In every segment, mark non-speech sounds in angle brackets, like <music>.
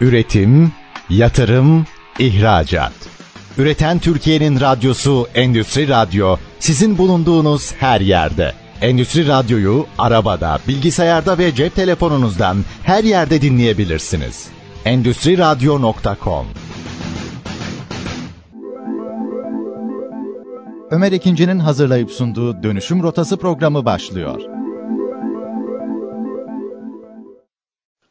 Üretim, yatırım, ihracat. Üreten Türkiye'nin radyosu Endüstri Radyo sizin bulunduğunuz her yerde. Endüstri Radyo'yu arabada, bilgisayarda ve cep telefonunuzdan her yerde dinleyebilirsiniz. Endüstri Radyo.com Ömer İkinci'nin hazırlayıp sunduğu Dönüşüm Rotası programı başlıyor.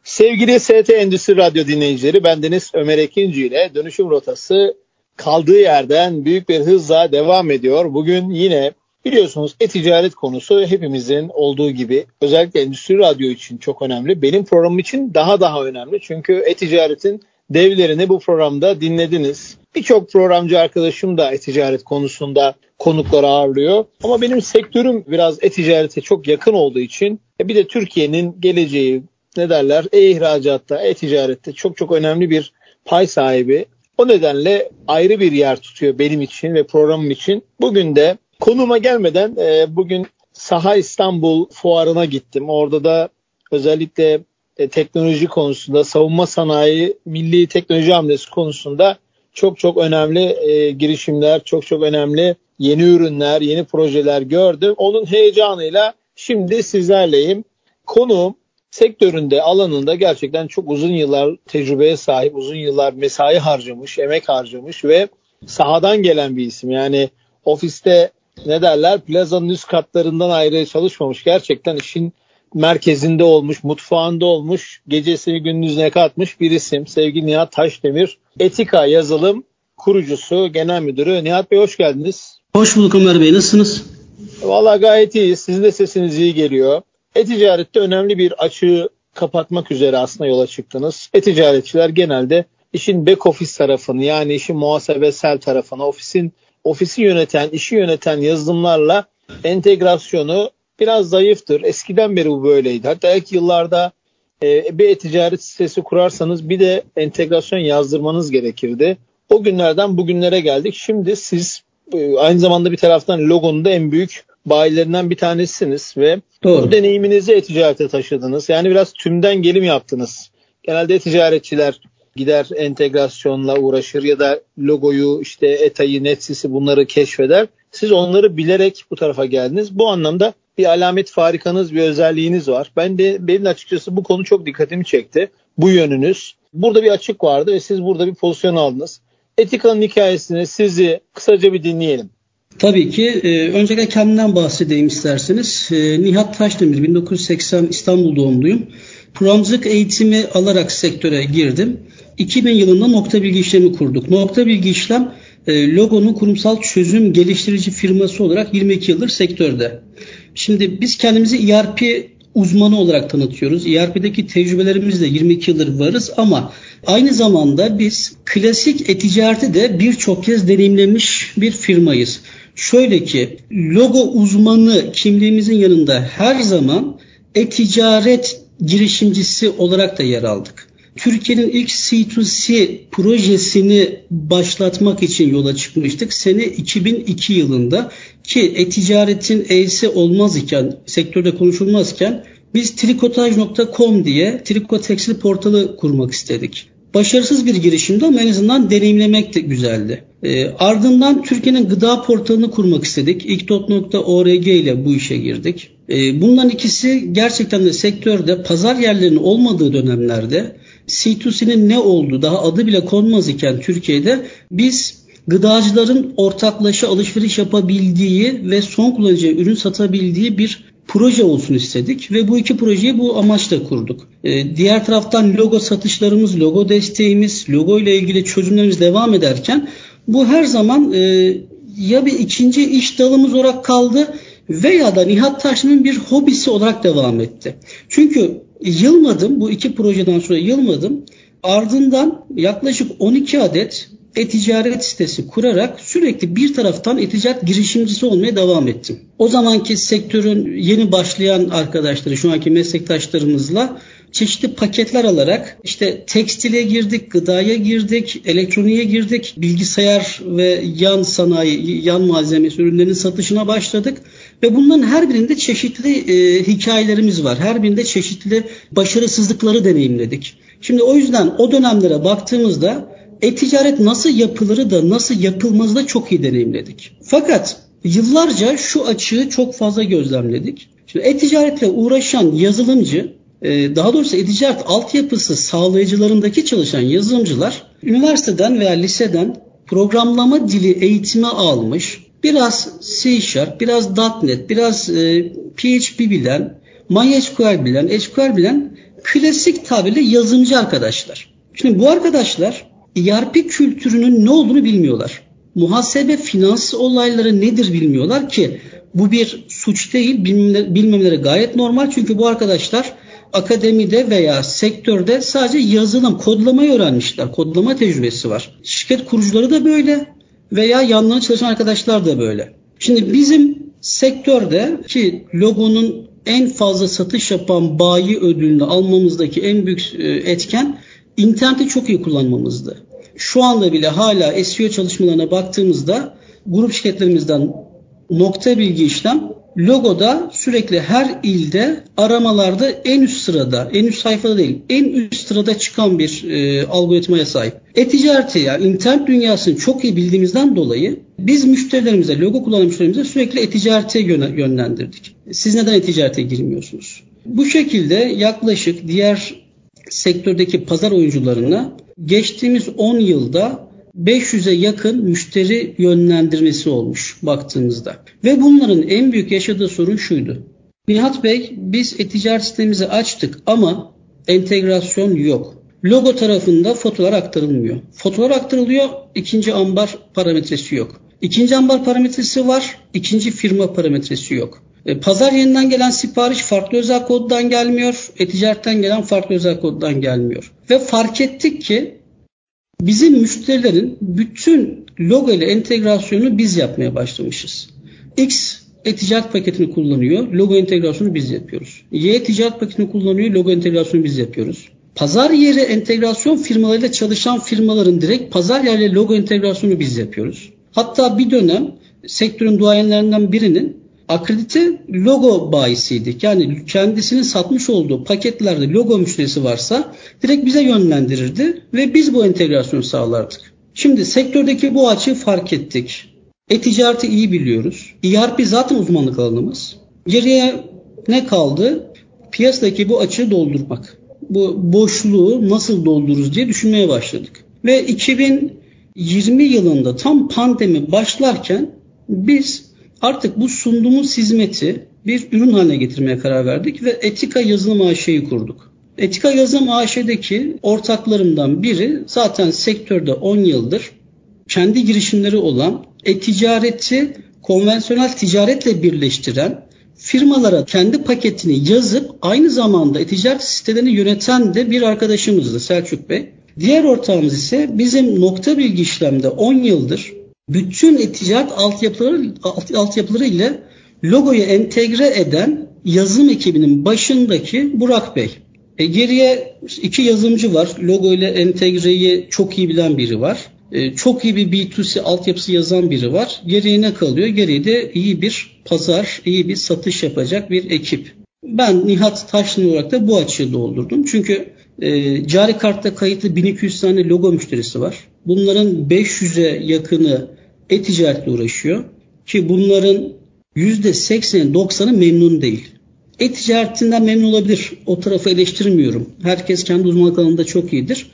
Sevgili ST Endüstri Radyo dinleyicileri, bendeniz Ömer Ekinci ile Dönüşüm Rotası kaldığı yerden büyük bir hızla devam ediyor. Bugün yine biliyorsunuz e-ticaret konusu hepimizin olduğu gibi özellikle Endüstri Radyo için çok önemli. Benim programım için daha daha önemli. Çünkü e-ticaretin devlerini bu programda dinlediniz. Birçok programcı arkadaşım da e-ticaret konusunda konukları ağırlıyor. Ama benim sektörüm biraz e-ticarete çok yakın olduğu için e, bir de Türkiye'nin geleceği ne derler e-ihracatta, e-ticarette çok çok önemli bir pay sahibi. O nedenle ayrı bir yer tutuyor benim için ve programım için. Bugün de konuma gelmeden e, bugün Saha İstanbul fuarına gittim. Orada da özellikle e, teknoloji konusunda, savunma sanayi, milli teknoloji hamlesi konusunda çok çok önemli e, girişimler, çok çok önemli yeni ürünler, yeni projeler gördüm. Onun heyecanıyla şimdi sizlerleyim. Konuğum sektöründe, alanında gerçekten çok uzun yıllar tecrübeye sahip, uzun yıllar mesai harcamış, emek harcamış ve sahadan gelen bir isim. Yani ofiste ne derler plazanın üst katlarından ayrı çalışmamış. Gerçekten işin merkezinde olmuş, mutfağında olmuş, gecesini gündüzüne katmış bir isim. Sevgili Nihat Taşdemir, Etika Yazılım kurucusu, genel müdürü. Nihat Bey hoş geldiniz. Hoş bulduk Ömer Bey, nasılsınız? Valla gayet iyi. Sizin de sesiniz iyi geliyor. E-ticarette önemli bir açığı kapatmak üzere aslında yola çıktınız. E-ticaretçiler genelde işin back office tarafını yani işin muhasebesel tarafını, ofisin ofisi yöneten, işi yöneten yazılımlarla entegrasyonu biraz zayıftır. Eskiden beri bu böyleydi. Hatta ilk yıllarda e, bir e-ticaret sitesi kurarsanız bir de entegrasyon yazdırmanız gerekirdi. O günlerden bugünlere geldik. Şimdi siz e, aynı zamanda bir taraftan logonun da en büyük bayilerinden bir tanesiniz ve Doğru. bu deneyiminizi e-ticarete taşıdınız. Yani biraz tümden gelim yaptınız. Genelde e-ticaretçiler gider entegrasyonla uğraşır ya da logoyu işte ETA'yı, Netsis'i bunları keşfeder. Siz onları bilerek bu tarafa geldiniz. Bu anlamda bir alamet farikanız, bir özelliğiniz var. Ben de benim açıkçası bu konu çok dikkatimi çekti. Bu yönünüz. Burada bir açık vardı ve siz burada bir pozisyon aldınız. Etika'nın hikayesini sizi kısaca bir dinleyelim. Tabii ki. E, öncelikle kendimden bahsedeyim isterseniz. E, Nihat Taşdemir, 1980 İstanbul doğumluyum. Programcılık eğitimi alarak sektöre girdim. 2000 yılında Nokta Bilgi İşlemi kurduk. Nokta Bilgi İşlem e, logonun kurumsal çözüm geliştirici firması olarak 22 yıldır sektörde. Şimdi biz kendimizi ERP uzmanı olarak tanıtıyoruz. ERP'deki tecrübelerimizle 22 yıldır varız ama aynı zamanda biz klasik e-ticareti de birçok kez deneyimlemiş bir firmayız. Şöyle ki logo uzmanı kimliğimizin yanında her zaman e-ticaret girişimcisi olarak da yer aldık. Türkiye'nin ilk C2C projesini başlatmak için yola çıkmıştık. Sene 2002 yılında ki e-ticaretin E'si olmaz iken, sektörde konuşulmazken biz trikotaj.com diye triko tekstil portalı kurmak istedik. Başarısız bir girişimdi ama en azından deneyimlemek de güzeldi. E, ardından Türkiye'nin gıda portalını kurmak istedik. İktot.org ile bu işe girdik. E, bunların ikisi gerçekten de sektörde pazar yerlerinin olmadığı dönemlerde C2C'nin ne olduğu daha adı bile konmaz iken Türkiye'de biz gıdacıların ortaklaşa alışveriş yapabildiği ve son kullanıcıya ürün satabildiği bir proje olsun istedik ve bu iki projeyi bu amaçla kurduk. Ee, diğer taraftan logo satışlarımız, logo desteğimiz, logo ile ilgili çözümlerimiz devam ederken bu her zaman e, ya bir ikinci iş dalımız olarak kaldı veya da Nihat Taşlı'nın bir hobisi olarak devam etti. Çünkü yılmadım, bu iki projeden sonra yılmadım. Ardından yaklaşık 12 adet e-ticaret sitesi kurarak sürekli bir taraftan e-ticaret girişimcisi olmaya devam ettim. O zamanki sektörün yeni başlayan arkadaşları, şu anki meslektaşlarımızla çeşitli paketler alarak işte tekstile girdik, gıdaya girdik, elektroniğe girdik, bilgisayar ve yan sanayi, yan malzemesi ürünlerinin satışına başladık. Ve bunların her birinde çeşitli e, hikayelerimiz var. Her birinde çeşitli başarısızlıkları deneyimledik. Şimdi o yüzden o dönemlere baktığımızda e-ticaret nasıl yapılırı da nasıl yapılmazı da çok iyi deneyimledik. Fakat yıllarca şu açığı çok fazla gözlemledik. Şimdi e-ticaretle uğraşan yazılımcı, e, daha doğrusu e-ticaret altyapısı sağlayıcılarındaki çalışan yazılımcılar üniversiteden veya liseden programlama dili eğitimi almış, biraz C Sharp, biraz .NET, biraz e, PHP bilen, MySQL bilen, SQL bilen klasik tabirle yazılımcı arkadaşlar. Şimdi bu arkadaşlar ERP kültürünün ne olduğunu bilmiyorlar. Muhasebe finans olayları nedir bilmiyorlar ki bu bir suç değil bilmemeleri gayet normal çünkü bu arkadaşlar akademide veya sektörde sadece yazılım, kodlamayı öğrenmişler. Kodlama tecrübesi var. Şirket kurucuları da böyle veya yanlarında çalışan arkadaşlar da böyle. Şimdi bizim sektörde ki logonun en fazla satış yapan bayi ödülünü almamızdaki en büyük e, etken interneti çok iyi kullanmamızdı. Şu anda bile hala SEO çalışmalarına baktığımızda grup şirketlerimizden nokta bilgi işlem logoda sürekli her ilde aramalarda en üst sırada, en üst sayfada değil, en üst sırada çıkan bir e, algoritmaya sahip. E-ticareti yani internet dünyasını çok iyi bildiğimizden dolayı biz müşterilerimize, logo kullanan müşterilerimize sürekli e-ticarete yönlendirdik. Siz neden e-ticarete girmiyorsunuz? Bu şekilde yaklaşık diğer sektördeki pazar oyuncularına geçtiğimiz 10 yılda 500'e yakın müşteri yönlendirmesi olmuş baktığımızda. Ve bunların en büyük yaşadığı sorun şuydu. Nihat Bey biz e-ticaret sistemimizi açtık ama entegrasyon yok. Logo tarafında fotolar aktarılmıyor. Fotolar aktarılıyor, ikinci ambar parametresi yok. İkinci ambar parametresi var, ikinci firma parametresi yok. E, pazar yerinden gelen sipariş farklı özel koddan gelmiyor, e-ticaretten gelen farklı özel koddan gelmiyor. Ve fark ettik ki Bizim müşterilerin bütün logo ile entegrasyonu biz yapmaya başlamışız. X e-ticaret paketini kullanıyor. Logo entegrasyonu biz yapıyoruz. Y ticaret paketini kullanıyor. Logo entegrasyonu biz yapıyoruz. Pazar yeri entegrasyon firmalarıyla çalışan firmaların direkt pazar yerleri logo entegrasyonu biz yapıyoruz. Hatta bir dönem sektörün duayenlerinden birinin akredite logo bayisiydik. Yani kendisinin satmış olduğu paketlerde logo müşterisi varsa direkt bize yönlendirirdi ve biz bu entegrasyonu sağlardık. Şimdi sektördeki bu açığı fark ettik. E-ticareti iyi biliyoruz. ERP zaten uzmanlık alanımız. Geriye ne kaldı? Piyasadaki bu açığı doldurmak. Bu boşluğu nasıl doldururuz diye düşünmeye başladık. Ve 2020 yılında tam pandemi başlarken biz Artık bu sunduğumuz hizmeti bir ürün haline getirmeye karar verdik ve Etika Yazılım AŞ'yi kurduk. Etika Yazılım AŞ'deki ortaklarımdan biri zaten sektörde 10 yıldır kendi girişimleri olan e-ticareti konvansiyonel ticaretle birleştiren firmalara kendi paketini yazıp aynı zamanda e-ticaret sitelerini yöneten de bir arkadaşımızdı Selçuk Bey. Diğer ortağımız ise bizim nokta bilgi işlemde 10 yıldır bütün ticaret altyapıları, altyapıları ile logoyu entegre eden yazım ekibinin başındaki Burak Bey. E, geriye iki yazılımcı var. Logo ile entegreyi çok iyi bilen biri var. E, çok iyi bir B2C altyapısı yazan biri var. Geriye ne kalıyor? Geriye de iyi bir pazar, iyi bir satış yapacak bir ekip. Ben Nihat Taşlı olarak da bu açığı doldurdum. Çünkü e, cari kartta kayıtlı 1200 tane logo müşterisi var. Bunların 500'e yakını e-ticaretle uğraşıyor ki bunların %80'i 90'ı memnun değil. E-ticaretinden memnun olabilir. O tarafı eleştirmiyorum. Herkes kendi uzmanlık alanında çok iyidir.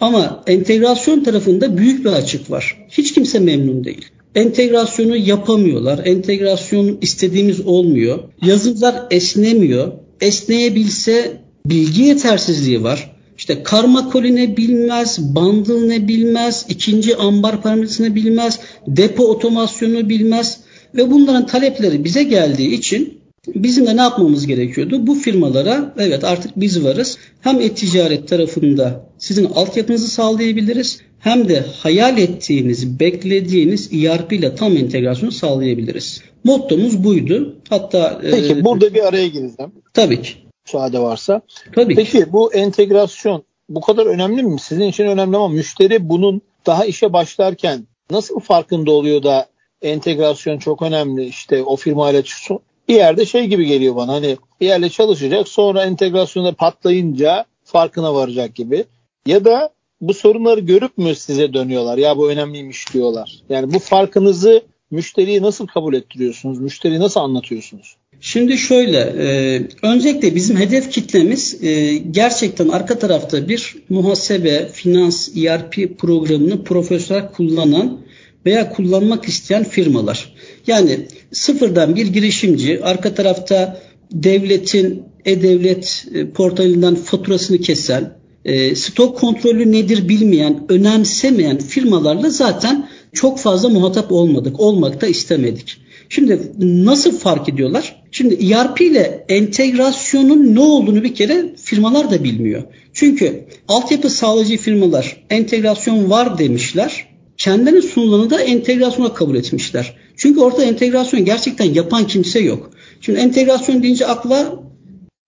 Ama entegrasyon tarafında büyük bir açık var. Hiç kimse memnun değil. Entegrasyonu yapamıyorlar. Entegrasyon istediğimiz olmuyor. Yazıcılar esnemiyor. Esneyebilse bilgi yetersizliği var. İşte karma koli ne bilmez, bundle ne bilmez, ikinci ambar parametresini bilmez, depo otomasyonu bilmez ve bunların talepleri bize geldiği için bizim de ne yapmamız gerekiyordu? Bu firmalara evet artık biz varız. Hem e-ticaret tarafında sizin altyapınızı sağlayabiliriz hem de hayal ettiğiniz, beklediğiniz ERP ile tam entegrasyonu sağlayabiliriz. Mottomuz buydu. Hatta Peki e, burada bir araya gireceğim. Tabii ki müsaade varsa. Tabii Peki ki. bu entegrasyon bu kadar önemli mi? Sizin için önemli ama müşteri bunun daha işe başlarken nasıl farkında oluyor da entegrasyon çok önemli işte o firmayla bir yerde şey gibi geliyor bana hani bir yerle çalışacak sonra entegrasyonda patlayınca farkına varacak gibi. Ya da bu sorunları görüp mü size dönüyorlar? Ya bu önemliymiş diyorlar. Yani bu farkınızı müşteriyi nasıl kabul ettiriyorsunuz? Müşteriyi nasıl anlatıyorsunuz? Şimdi şöyle, e, öncelikle bizim hedef kitlemiz e, gerçekten arka tarafta bir muhasebe, finans, ERP programını profesyonel kullanan veya kullanmak isteyen firmalar. Yani sıfırdan bir girişimci arka tarafta devletin e-devlet e, portalinden faturasını kesen, e, stok kontrolü nedir bilmeyen, önemsemeyen firmalarla zaten çok fazla muhatap olmadık, olmak da istemedik. Şimdi nasıl fark ediyorlar? Şimdi ERP ile entegrasyonun ne olduğunu bir kere firmalar da bilmiyor. Çünkü altyapı sağlayıcı firmalar entegrasyon var demişler. Kendilerinin sunulanı da entegrasyona kabul etmişler. Çünkü orada entegrasyon gerçekten yapan kimse yok. Şimdi entegrasyon deyince akla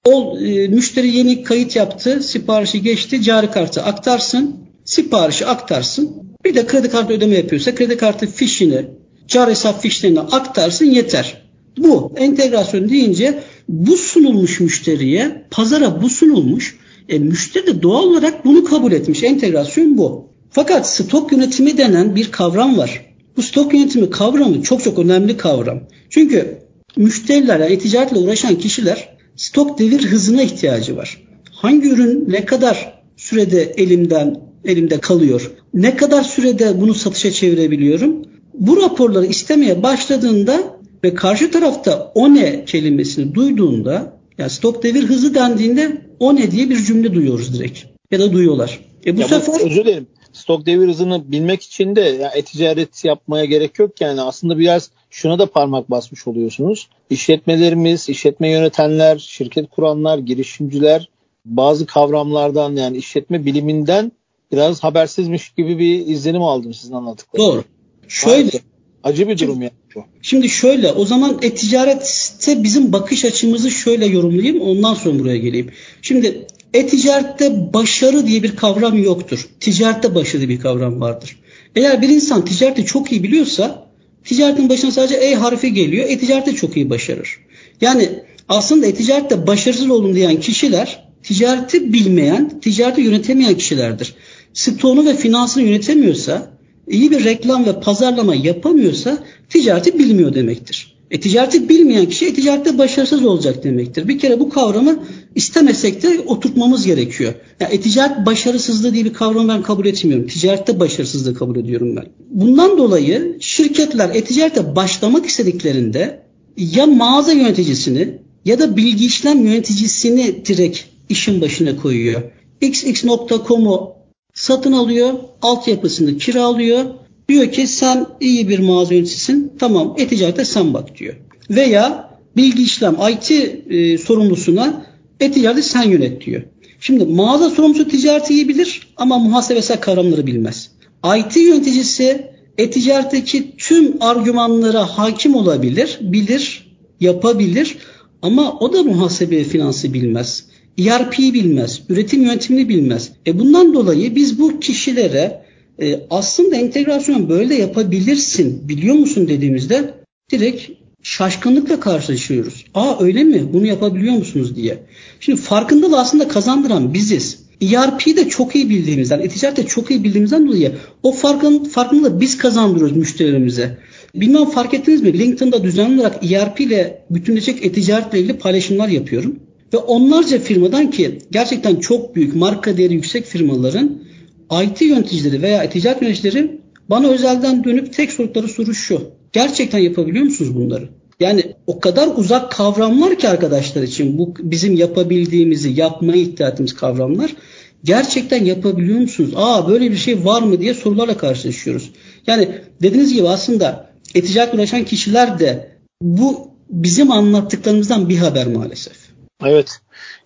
o e, müşteri yeni kayıt yaptı, siparişi geçti, cari kartı aktarsın, siparişi aktarsın. Bir de kredi kartı ödeme yapıyorsa kredi kartı fişini, cari hesap fişlerini aktarsın yeter. Bu entegrasyon deyince bu sunulmuş müşteriye, pazara bu sunulmuş. E, müşteri de doğal olarak bunu kabul etmiş. Entegrasyon bu. Fakat stok yönetimi denen bir kavram var. Bu stok yönetimi kavramı çok çok önemli kavram. Çünkü müşteriler, yani ticaretle uğraşan kişiler stok devir hızına ihtiyacı var. Hangi ürün ne kadar sürede elimden elimde kalıyor? Ne kadar sürede bunu satışa çevirebiliyorum? Bu raporları istemeye başladığında ve karşı tarafta o ne kelimesini duyduğunda yani stok devir hızı dendiğinde o ne diye bir cümle duyuyoruz direkt. Ya da duyuyorlar. E bu ya sefer özür dilerim. Stok devir hızını bilmek için de ya e-ticaret yapmaya gerek yok yani aslında biraz şuna da parmak basmış oluyorsunuz. İşletmelerimiz, işletme yönetenler, şirket kuranlar, girişimciler bazı kavramlardan yani işletme biliminden biraz habersizmiş gibi bir izlenim aldım sizin anlattıklarınızdan. Doğru. Şöyle Maalesef. acı bir durum bu. Şimdi şöyle o zaman e-ticarette bizim bakış açımızı şöyle yorumlayayım ondan sonra buraya geleyim. Şimdi e-ticarette başarı diye bir kavram yoktur. Ticarette başarı bir kavram vardır. Eğer bir insan ticareti çok iyi biliyorsa ticaretin başına sadece E harfi geliyor. E-ticarette çok iyi başarır. Yani aslında e-ticarette başarısız olun diyen kişiler ticareti bilmeyen, ticareti yönetemeyen kişilerdir. Stoğunu ve finansını yönetemiyorsa iyi bir reklam ve pazarlama yapamıyorsa ticareti bilmiyor demektir. E, ticareti bilmeyen kişi e, ticarette başarısız olacak demektir. Bir kere bu kavramı istemesek de oturtmamız gerekiyor. Yani e-ticaret başarısızlığı diye bir kavramı ben kabul etmiyorum. Ticarette başarısızlığı kabul ediyorum ben. Bundan dolayı şirketler e-ticarete başlamak istediklerinde ya mağaza yöneticisini ya da bilgi işlem yöneticisini direkt işin başına koyuyor. xx.com'u satın alıyor, altyapısını kiralıyor. Diyor ki sen iyi bir mağaza yöneticisin, tamam e-ticarete sen bak diyor. Veya bilgi işlem IT e, sorumlusuna e-ticareti sen yönet diyor. Şimdi mağaza sorumlusu ticareti iyi bilir ama muhasebesel kavramları bilmez. IT yöneticisi e-ticaretteki tüm argümanlara hakim olabilir, bilir, yapabilir ama o da muhasebe finansı bilmez. ERP'yi bilmez, üretim yöntemini bilmez. E bundan dolayı biz bu kişilere e, aslında entegrasyon böyle yapabilirsin biliyor musun dediğimizde direkt şaşkınlıkla karşılaşıyoruz. Aa öyle mi? Bunu yapabiliyor musunuz diye. Şimdi farkındalığı aslında kazandıran biziz. ERP'yi de çok iyi bildiğimizden, e-ticaret de çok iyi bildiğimizden dolayı o farkın, farkındalığı biz kazandırıyoruz müşterilerimize. Bilmem fark ettiniz mi? LinkedIn'da düzenli olarak ERP ile bütünleşik e-ticaretle ilgili paylaşımlar yapıyorum. Ve onlarca firmadan ki gerçekten çok büyük marka değeri yüksek firmaların IT yöneticileri veya ticaret yöneticileri bana özelden dönüp tek sordukları soru şu. Gerçekten yapabiliyor musunuz bunları? Yani o kadar uzak kavramlar ki arkadaşlar için bu bizim yapabildiğimizi, yapmayı iddia ettiğimiz kavramlar. Gerçekten yapabiliyor musunuz? Aa böyle bir şey var mı diye sorularla karşılaşıyoruz. Yani dediğiniz gibi aslında eticaret uğraşan kişiler de bu bizim anlattıklarımızdan bir haber maalesef. Evet.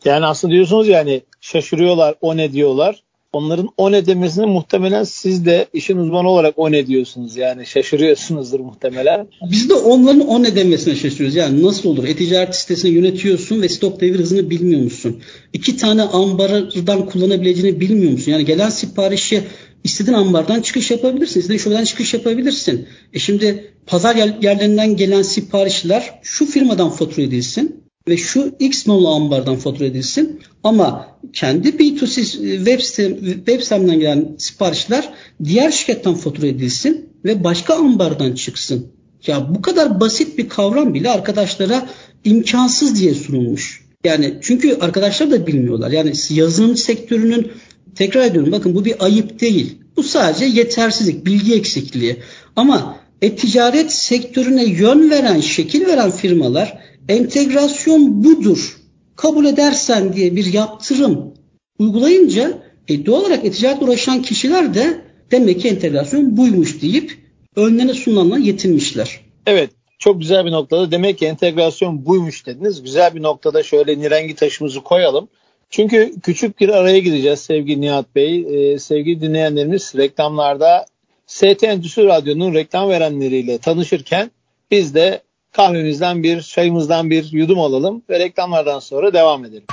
Yani aslında diyorsunuz yani şaşırıyorlar o ne diyorlar. Onların o ne demesini muhtemelen siz de işin uzmanı olarak o ne diyorsunuz. Yani şaşırıyorsunuzdur muhtemelen. Biz de onların o ne demesine şaşırıyoruz. Yani nasıl olur? E-ticaret sitesini yönetiyorsun ve stok devir hızını bilmiyor musun? İki tane ambardan kullanabileceğini bilmiyor musun? Yani gelen siparişi istediğin ambardan çıkış yapabilirsin. İstediğin şuradan çıkış yapabilirsin. E şimdi pazar yerlerinden gelen siparişler şu firmadan fatura edilsin ve şu X nolu ambardan fatura edilsin ama kendi B2C web, sitem, web sitemden gelen siparişler diğer şirketten fatura edilsin ve başka ambardan çıksın. Ya bu kadar basit bir kavram bile arkadaşlara imkansız diye sunulmuş. Yani çünkü arkadaşlar da bilmiyorlar. Yani yazılım sektörünün tekrar ediyorum bakın bu bir ayıp değil. Bu sadece yetersizlik, bilgi eksikliği. Ama e-ticaret sektörüne yön veren, şekil veren firmalar entegrasyon budur. Kabul edersen diye bir yaptırım uygulayınca e, doğal olarak e-ticaretle uğraşan kişiler de demek ki entegrasyon buymuş deyip önlerine sunulanla yetinmişler. Evet çok güzel bir noktada demek ki entegrasyon buymuş dediniz. Güzel bir noktada şöyle nirengi taşımızı koyalım. Çünkü küçük bir araya gideceğiz sevgili Nihat Bey. Ee, sevgili dinleyenlerimiz reklamlarda ST Endüstri Radyo'nun reklam verenleriyle tanışırken biz de kahvemizden bir, çayımızdan bir yudum alalım ve reklamlardan sonra devam edelim.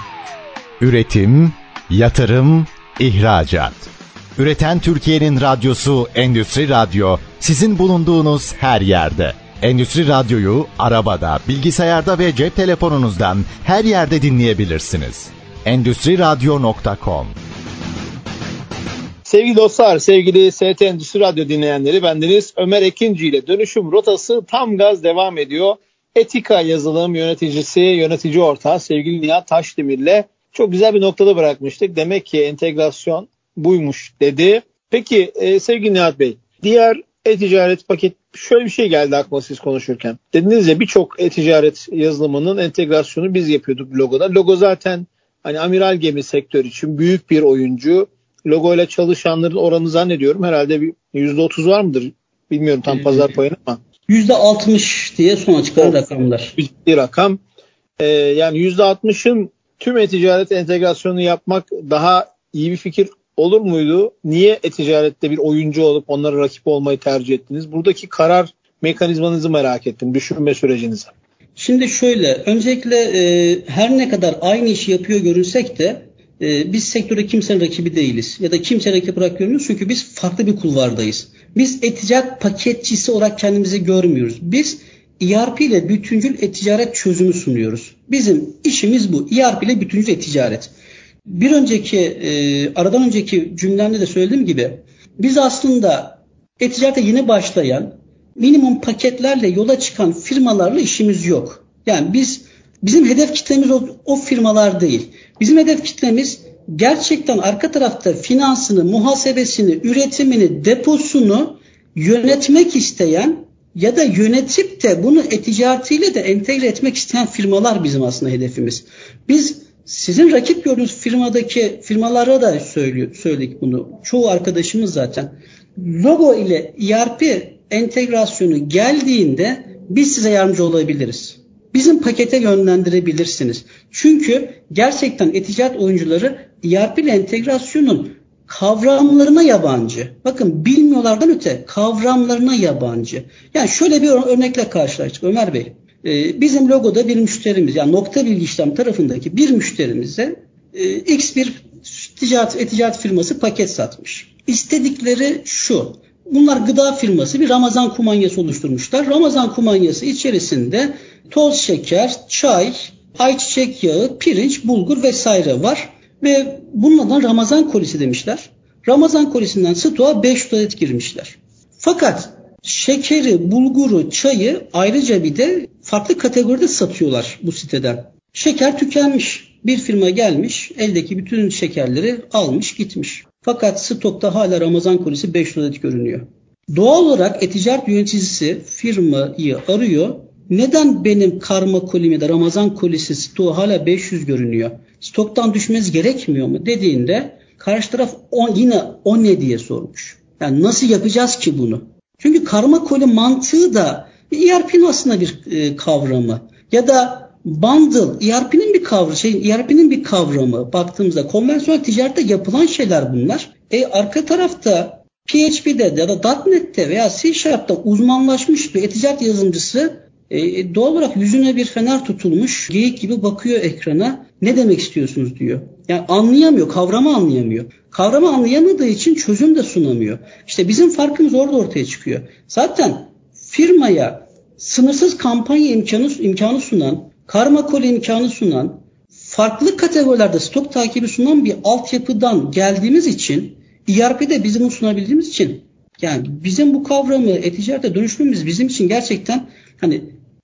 Üretim, yatırım, ihracat. Üreten Türkiye'nin radyosu Endüstri Radyo sizin bulunduğunuz her yerde. Endüstri Radyo'yu arabada, bilgisayarda ve cep telefonunuzdan her yerde dinleyebilirsiniz. Endüstri Radyo.com Sevgili dostlar, sevgili ST Endüstri Radyo dinleyenleri bendeniz Ömer Ekinci ile dönüşüm rotası tam gaz devam ediyor. Etika yazılım yöneticisi, yönetici ortağı sevgili Nihat Taşdemir ile çok güzel bir noktada bırakmıştık. Demek ki entegrasyon buymuş dedi. Peki e, sevgili Nihat Bey, diğer e-ticaret paket şöyle bir şey geldi aklıma siz konuşurken. Dediniz ya birçok e-ticaret yazılımının entegrasyonu biz yapıyorduk logoda. Logo zaten hani amiral gemi sektör için büyük bir oyuncu. Logo ile çalışanların oranı zannediyorum herhalde bir %30 var mıdır? Bilmiyorum tam pazar payını ama. %60 diye son açıklanan rakamlar. Bir rakam. Ee, yani %60'ın tüm e-ticaret entegrasyonu yapmak daha iyi bir fikir olur muydu? Niye e-ticarette bir oyuncu olup onlara rakip olmayı tercih ettiniz? Buradaki karar mekanizmanızı merak ettim, düşünme sürecinizi. Şimdi şöyle, öncelikle e, her ne kadar aynı işi yapıyor görünsek de e, biz sektörde kimsenin rakibi değiliz. Ya da kimse rakip olarak görmüyoruz çünkü biz farklı bir kulvardayız. Biz e-ticaret paketçisi olarak kendimizi görmüyoruz. Biz ERP ile bütüncül e-ticaret çözümü sunuyoruz. Bizim işimiz bu. ERP ile bütüncül e-ticaret. Bir önceki, e, aradan önceki cümlemde de söylediğim gibi biz aslında e-ticarete yeni başlayan minimum paketlerle yola çıkan firmalarla işimiz yok. Yani biz bizim hedef kitlemiz o, o firmalar değil. Bizim hedef kitlemiz gerçekten arka tarafta finansını, muhasebesini, üretimini, deposunu yönetmek isteyen ya da yönetip de bunu e-ticaretiyle de entegre etmek isteyen firmalar bizim aslında hedefimiz. Biz sizin rakip gördüğünüz firmadaki firmalara da söylüyor, söyledik bunu. Çoğu arkadaşımız zaten. Logo ile ERP entegrasyonu geldiğinde biz size yardımcı olabiliriz. Bizim pakete yönlendirebilirsiniz. Çünkü gerçekten eticaret oyuncuları ERP ile entegrasyonun kavramlarına yabancı. Bakın bilmiyorlardan öte kavramlarına yabancı. Yani şöyle bir örnekle karşılaştık Ömer Bey. Ee, bizim logoda bir müşterimiz yani nokta bilgi işlem tarafındaki bir müşterimize e, X bir ticaret, e-ticaret firması paket satmış. İstedikleri şu. Bunlar gıda firması bir Ramazan kumanyası oluşturmuşlar. Ramazan kumanyası içerisinde toz şeker, çay, ayçiçek yağı, pirinç, bulgur vesaire var. Ve bunun adına Ramazan kolisi demişler. Ramazan kolisinden stoğa 5 adet girmişler. Fakat şekeri, bulguru, çayı ayrıca bir de farklı kategoride satıyorlar bu siteden. Şeker tükenmiş. Bir firma gelmiş, eldeki bütün şekerleri almış gitmiş. Fakat stokta hala Ramazan kolisi 5 adet görünüyor. Doğal olarak eticaret yöneticisi firmayı arıyor. Neden benim karma kolim ya da Ramazan kolisi stoğu hala 500 görünüyor? Stoktan düşmez gerekmiyor mu dediğinde karşı taraf on, yine o ne diye sormuş. Yani nasıl yapacağız ki bunu? Çünkü karma koli mantığı da ERP'nin aslında bir e, kavramı. Ya da bundle ERP'nin bir kavramı, şey ERP'nin bir kavramı baktığımızda konvansiyonel ticarette yapılan şeyler bunlar. E arka tarafta PHP'de ya da .NET'te veya C Sharp'ta uzmanlaşmış bir ticaret yazılımcısı e, doğal olarak yüzüne bir fener tutulmuş geyik gibi bakıyor ekrana ne demek istiyorsunuz diyor. Yani anlayamıyor, kavramı anlayamıyor. Kavramı anlayamadığı için çözüm de sunamıyor. İşte bizim farkımız orada ortaya çıkıyor. Zaten firmaya sınırsız kampanya imkanı, imkanı sunan karma kole imkanı sunan, farklı kategorilerde stok takibi sunan bir altyapıdan geldiğimiz için ERP'de bizim sunabildiğimiz için yani bizim bu kavramı e-ticarete dönüşmemiz bizim için gerçekten hani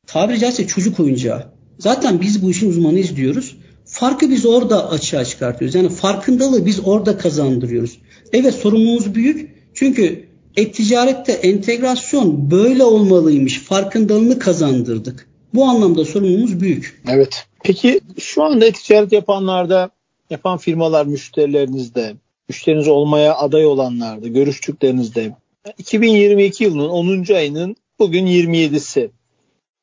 tabiri caizse çocuk oyuncağı. Zaten biz bu işin uzmanıyız diyoruz. Farkı biz orada açığa çıkartıyoruz. Yani farkındalığı biz orada kazandırıyoruz. Evet sorumluluğumuz büyük. Çünkü e-ticarette entegrasyon böyle olmalıymış. Farkındalığını kazandırdık. Bu anlamda sorumluluğumuz büyük. Evet. Peki şu anda e-ticaret yapanlarda, yapan firmalar müşterilerinizde, müşteriniz olmaya aday olanlarda, görüştüklerinizde 2022 yılının 10. ayının bugün 27'si.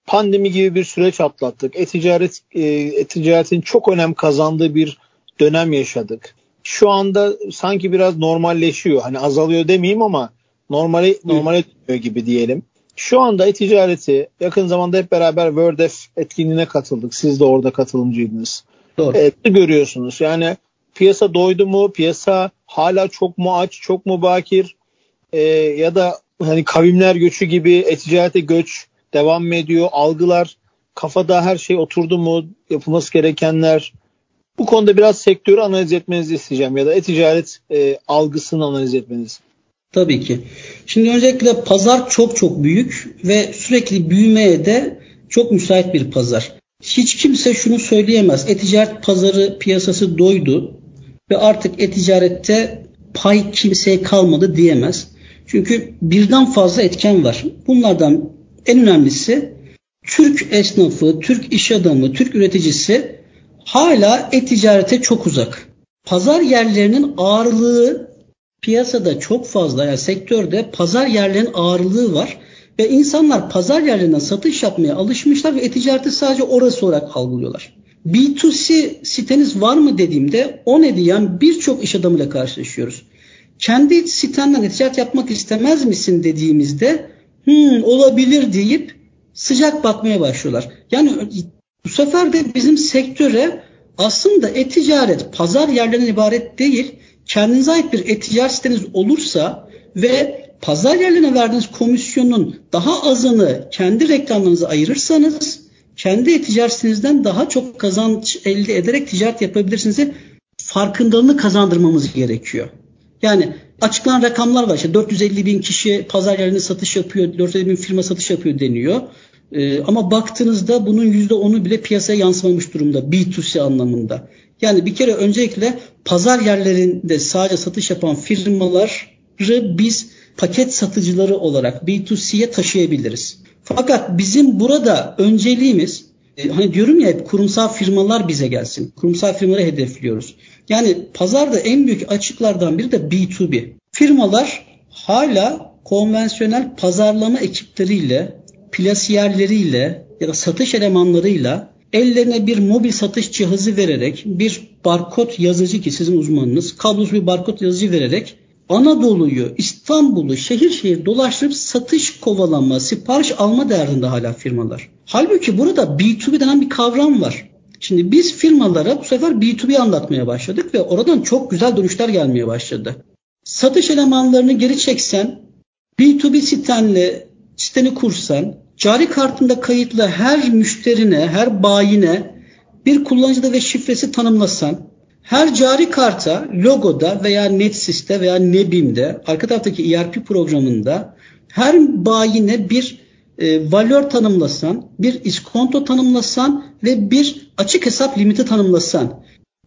Pandemi gibi bir süreç atlattık. E-ticaret, e, e-ticaretin çok önem kazandığı bir dönem yaşadık. Şu anda sanki biraz normalleşiyor. Hani azalıyor demeyeyim ama normale normale dönüyor gibi diyelim. Şu anda e-ticareti yakın zamanda hep beraber WordF etkinliğine katıldık. Siz de orada katılımcıydınız. Doğru. Evet, görüyorsunuz. Yani piyasa doydu mu? Piyasa hala çok mu aç, çok mu bakir? Ee, ya da hani kavimler göçü gibi e-ticarete göç devam mı ediyor? Algılar kafada her şey oturdu mu? Yapılması gerekenler bu konuda biraz sektörü analiz etmenizi isteyeceğim ya da e-ticaret e, algısını analiz etmenizi. Tabii ki. Şimdi öncelikle pazar çok çok büyük ve sürekli büyümeye de çok müsait bir pazar. Hiç kimse şunu söyleyemez. E-ticaret pazarı piyasası doydu ve artık e-ticarette pay kimseye kalmadı diyemez. Çünkü birden fazla etken var. Bunlardan en önemlisi Türk esnafı, Türk iş adamı, Türk üreticisi hala e-ticarete çok uzak. Pazar yerlerinin ağırlığı piyasada çok fazla yani sektörde pazar yerlerinin ağırlığı var ve insanlar pazar yerlerinden satış yapmaya alışmışlar ve e-ticareti sadece orası olarak algılıyorlar. B2C siteniz var mı dediğimde o ne diyen birçok iş adamıyla karşılaşıyoruz. Kendi sitenden e-ticaret yapmak istemez misin dediğimizde hmm, olabilir deyip sıcak bakmaya başlıyorlar. Yani bu sefer de bizim sektöre aslında e-ticaret pazar yerlerinden ibaret değil. Kendinize ait bir e-ticaret siteniz olursa ve pazar yerlerine verdiğiniz komisyonun daha azını kendi reklamlarınıza ayırırsanız kendi e-ticaret sitenizden daha çok kazanç elde ederek ticaret yapabilirsiniz. Farkındalığını kazandırmamız gerekiyor. Yani açıklanan rakamlar var. İşte 450 bin kişi pazar yerine satış yapıyor, 450 bin firma satış yapıyor deniyor. Ee, ama baktığınızda bunun %10'u bile piyasaya yansımamış durumda B2C anlamında. Yani bir kere öncelikle pazar yerlerinde sadece satış yapan firmaları biz paket satıcıları olarak B2C'ye taşıyabiliriz. Fakat bizim burada önceliğimiz e, hani diyorum ya hep kurumsal firmalar bize gelsin. Kurumsal firmaları hedefliyoruz. Yani pazarda en büyük açıklardan biri de B2B. Firmalar hala konvansiyonel pazarlama ekipleriyle plasiyerleriyle ya da satış elemanlarıyla ellerine bir mobil satış cihazı vererek bir barkod yazıcı ki sizin uzmanınız kablosuz bir barkod yazıcı vererek Anadolu'yu, İstanbul'u şehir şehir dolaştırıp satış kovalama, sipariş alma derdinde hala firmalar. Halbuki burada B2B denen bir kavram var. Şimdi biz firmalara bu sefer B2B anlatmaya başladık ve oradan çok güzel dönüşler gelmeye başladı. Satış elemanlarını geri çeksen, B2B sitenle siteni kursan, cari kartında kayıtlı her müşterine, her bayine bir kullanıcıda ve şifresi tanımlasan, her cari karta logoda veya NetSys'te veya Nebim'de arka taraftaki ERP programında her bayine bir e, valör tanımlasan, bir iskonto tanımlasan ve bir açık hesap limiti tanımlasan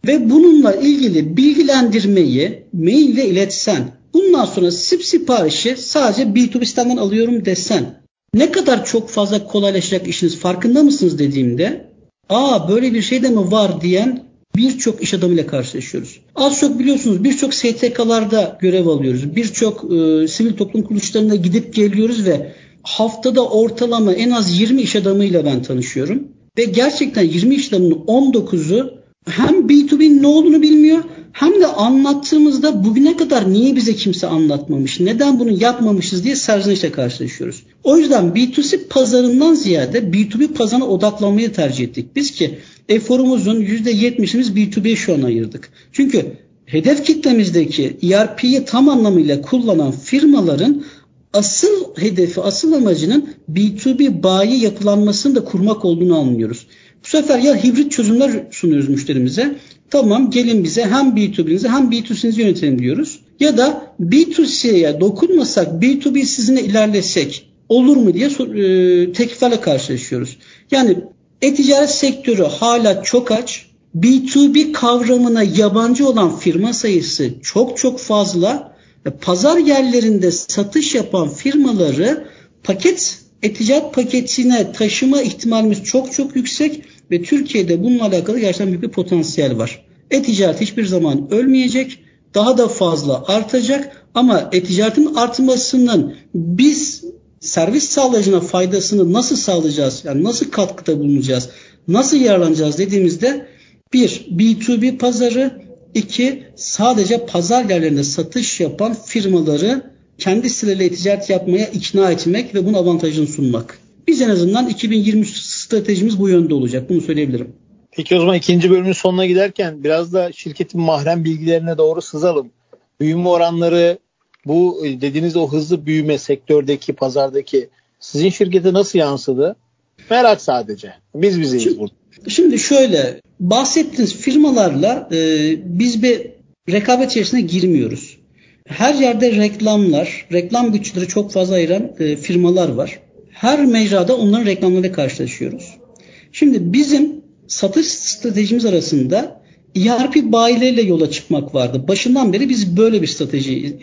ve bununla ilgili bilgilendirmeyi maille iletsen Bundan sonra SIP siparişi sadece B2B sistemden alıyorum desen ne kadar çok fazla kolaylaşacak işiniz farkında mısınız dediğimde aa böyle bir şey de mi var diyen birçok iş adamıyla karşılaşıyoruz. Az çok biliyorsunuz birçok STK'larda görev alıyoruz. Birçok e, sivil toplum kuruluşlarına gidip geliyoruz ve haftada ortalama en az 20 iş adamıyla ben tanışıyorum. Ve gerçekten 20 iş adamının 19'u hem B2B'nin ne olduğunu bilmiyor hem de anlattığımızda bugüne kadar niye bize kimse anlatmamış, neden bunu yapmamışız diye serzenişle karşılaşıyoruz. O yüzden B2C pazarından ziyade B2B pazarına odaklanmayı tercih ettik. Biz ki eforumuzun %70'imiz B2B'ye şu an ayırdık. Çünkü hedef kitlemizdeki ERP'yi tam anlamıyla kullanan firmaların asıl hedefi, asıl amacının B2B bayi yapılanmasını da kurmak olduğunu anlıyoruz. Bu sefer ya hibrit çözümler sunuyoruz müşterimize. Tamam gelin bize hem B2B'nizi hem B2C'nizi yönetelim diyoruz. Ya da B2C'ye dokunmasak B2B sizinle ilerlesek olur mu diye e, tekliflerle karşılaşıyoruz. Yani e-ticaret sektörü hala çok aç. B2B kavramına yabancı olan firma sayısı çok çok fazla. Pazar yerlerinde satış yapan firmaları paket e-ticaret paketine taşıma ihtimalimiz çok çok yüksek ve Türkiye'de bununla alakalı gerçekten büyük bir potansiyel var. E-ticaret hiçbir zaman ölmeyecek, daha da fazla artacak ama e-ticaretin artmasının biz servis sağlayıcına faydasını nasıl sağlayacağız? Yani nasıl katkıda bulunacağız? Nasıl yararlanacağız dediğimizde bir B2B pazarı, iki sadece pazar yerlerinde satış yapan firmaları kendi siteleriyle ticaret yapmaya ikna etmek ve bunun avantajını sunmak. Biz en azından 2023 stratejimiz bu yönde olacak. Bunu söyleyebilirim. Peki o zaman ikinci bölümün sonuna giderken biraz da şirketin mahrem bilgilerine doğru sızalım. Büyüme oranları bu dediğiniz o hızlı büyüme sektördeki, pazardaki sizin şirkete nasıl yansıdı? Merak sadece. Biz bizeyiz şimdi, burada. Şimdi şöyle bahsettiğiniz firmalarla e, biz bir rekabet içerisine girmiyoruz. Her yerde reklamlar, reklam güçleri çok fazla ayıran e, firmalar var. Her mecrada onların reklamlarıyla karşılaşıyoruz. Şimdi bizim satış stratejimiz arasında ERP bayileriyle yola çıkmak vardı. Başından beri biz böyle bir strateji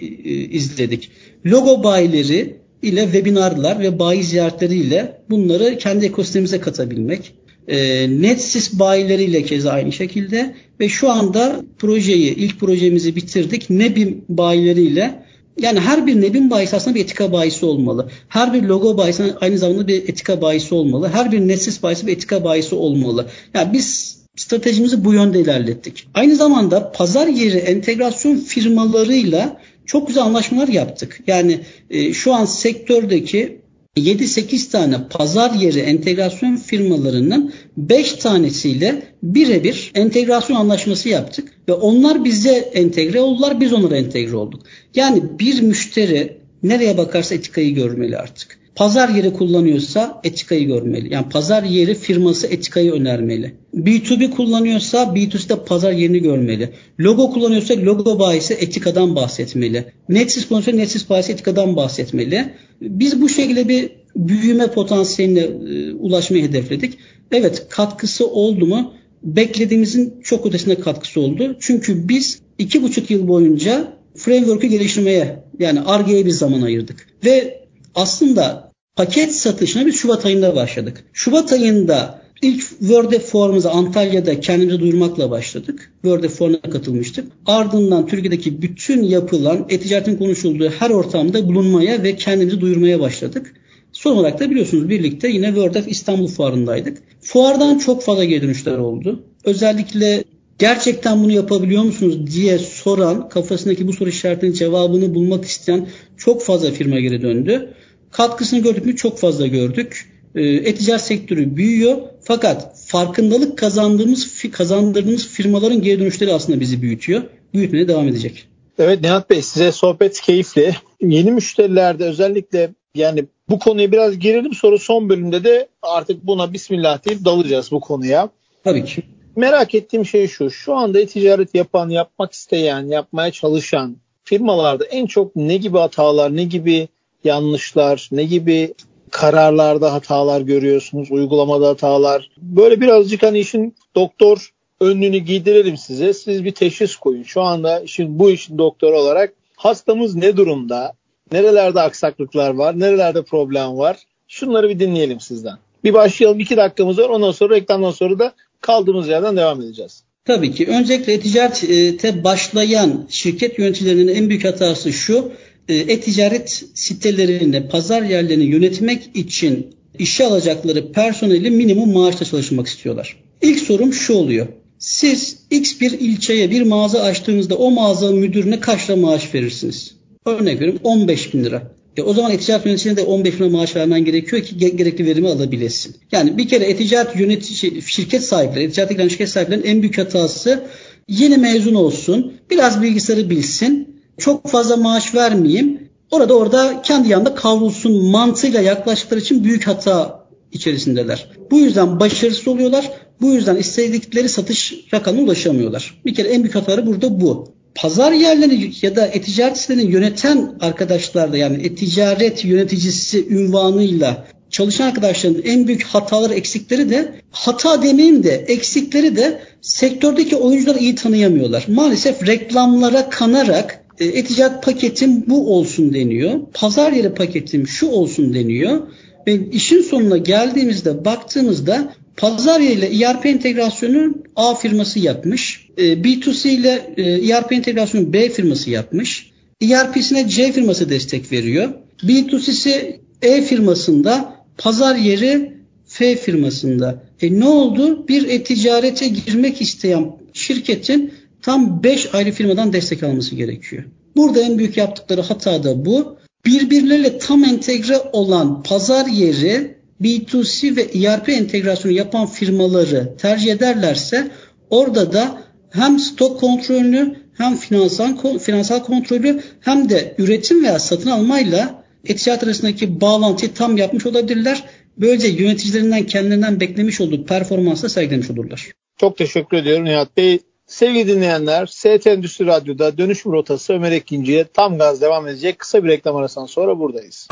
izledik. Logo bayileri ile webinarlar ve bayi ziyaretleriyle bunları kendi ekosistemimize katabilmek. E, Netsys bayileriyle keza aynı şekilde ve şu anda projeyi, ilk projemizi bitirdik. Nebim bayileriyle yani her bir Nebim bayisi aslında bir etika bayisi olmalı. Her bir logo bayisi aynı zamanda bir etika bayisi olmalı. Her bir Netsys bayisi bir etika bayisi olmalı. Yani biz stratejimizi bu yönde ilerlettik. Aynı zamanda pazar yeri entegrasyon firmalarıyla çok güzel anlaşmalar yaptık. Yani e, şu an sektördeki 7-8 tane pazar yeri entegrasyon firmalarının 5 tanesiyle birebir entegrasyon anlaşması yaptık. Ve onlar bize entegre oldular, biz onlara entegre olduk. Yani bir müşteri nereye bakarsa etikayı görmeli artık. Pazar yeri kullanıyorsa etikayı görmeli. Yani pazar yeri firması etikayı önermeli. B2B kullanıyorsa B2C'de pazar yerini görmeli. Logo kullanıyorsa logo bayisi etikadan bahsetmeli. Netsys kullanıyorsa Netsys bayisi etikadan bahsetmeli. Biz bu şekilde bir büyüme potansiyeline e, ulaşmayı hedefledik. Evet katkısı oldu mu? Beklediğimizin çok ötesinde katkısı oldu. Çünkü biz iki buçuk yıl boyunca framework'ü geliştirmeye yani RG'ye bir zaman ayırdık. Ve aslında paket satışına biz Şubat ayında başladık. Şubat ayında ilk Word Forum'uza Antalya'da kendimizi duyurmakla başladık. Word Forum'a katılmıştık. Ardından Türkiye'deki bütün yapılan e-ticaretin konuşulduğu her ortamda bulunmaya ve kendimizi duyurmaya başladık. Son olarak da biliyorsunuz birlikte yine World of İstanbul fuarındaydık. Fuardan çok fazla geri dönüşler oldu. Özellikle gerçekten bunu yapabiliyor musunuz diye soran, kafasındaki bu soru işaretinin cevabını bulmak isteyen çok fazla firma geri döndü. Katkısını gördük mü? Çok fazla gördük. E-ticaret sektörü büyüyor. Fakat farkındalık kazandığımız kazandırdığımız firmaların geri dönüşleri aslında bizi büyütüyor. Büyütmeye devam edecek. Evet Nihat Bey size sohbet keyifli. Yeni müşterilerde özellikle yani bu konuya biraz girelim sonra son bölümde de artık buna bismillah deyip dalacağız bu konuya. Tabii ki. Merak ettiğim şey şu. Şu anda e-ticaret yapan, yapmak isteyen, yapmaya çalışan firmalarda en çok ne gibi hatalar, ne gibi yanlışlar, ne gibi kararlarda hatalar görüyorsunuz, uygulamada hatalar. Böyle birazcık hani işin doktor önlüğünü giydirelim size. Siz bir teşhis koyun. Şu anda işin bu işin doktoru olarak hastamız ne durumda? Nerelerde aksaklıklar var? Nerelerde problem var? Şunları bir dinleyelim sizden. Bir başlayalım. iki dakikamız var. Ondan sonra reklamdan sonra da kaldığımız yerden devam edeceğiz. Tabii ki. Öncelikle ticarete başlayan şirket yöneticilerinin en büyük hatası şu. E, e-ticaret sitelerini, pazar yerlerini yönetmek için işe alacakları personeli minimum maaşla çalışmak istiyorlar. İlk sorum şu oluyor. Siz X bir ilçeye bir mağaza açtığınızda o mağaza müdürüne kaç lira maaş verirsiniz? Örnek veriyorum 15 bin lira. E o zaman eticaret yöneticisine de 15 bin lira maaş vermen gerekiyor ki gerekli verimi alabilesin. Yani bir kere eticaret yönetici, şirket sahipleri, eticaret şirket sahiplerinin en büyük hatası yeni mezun olsun, biraz bilgisayarı bilsin, çok fazla maaş vermeyeyim. Orada orada kendi yanında kavrulsun mantığıyla yaklaştıkları için büyük hata içerisindeler. Bu yüzden başarısız oluyorlar. Bu yüzden istedikleri satış rakamına ulaşamıyorlar. Bir kere en büyük hataları burada bu. Pazar yerlerini ya da e-ticaret sitelerini yöneten arkadaşlar da yani e-ticaret yöneticisi ünvanıyla çalışan arkadaşların en büyük hataları, eksikleri de hata demeyeyim de eksikleri de sektördeki oyuncuları iyi tanıyamıyorlar. Maalesef reklamlara kanarak e-ticaret paketim bu olsun deniyor. Pazar yeri paketim şu olsun deniyor. Ve işin sonuna geldiğimizde baktığımızda pazar yeriyle ERP entegrasyonu A firması yapmış. E, B2C ile ERP entegrasyonu B firması yapmış. ERP'sine C firması destek veriyor. B2C'si E firmasında pazar yeri F firmasında. E ne oldu? Bir e-ticarete girmek isteyen şirketin tam 5 ayrı firmadan destek alması gerekiyor. Burada en büyük yaptıkları hata da bu. Birbirleriyle tam entegre olan pazar yeri B2C ve ERP entegrasyonu yapan firmaları tercih ederlerse orada da hem stok kontrolünü hem finansal, finansal kontrolü hem de üretim veya satın almayla e-ticaret arasındaki bağlantıyı tam yapmış olabilirler. Böylece yöneticilerinden kendilerinden beklemiş olduğu performansla sergilemiş olurlar. Çok teşekkür ediyorum Nihat Bey. Sevgili dinleyenler, ST Endüstri Radyo'da dönüşüm rotası Ömer Ekinci'ye tam gaz devam edecek. Kısa bir reklam arasından sonra buradayız.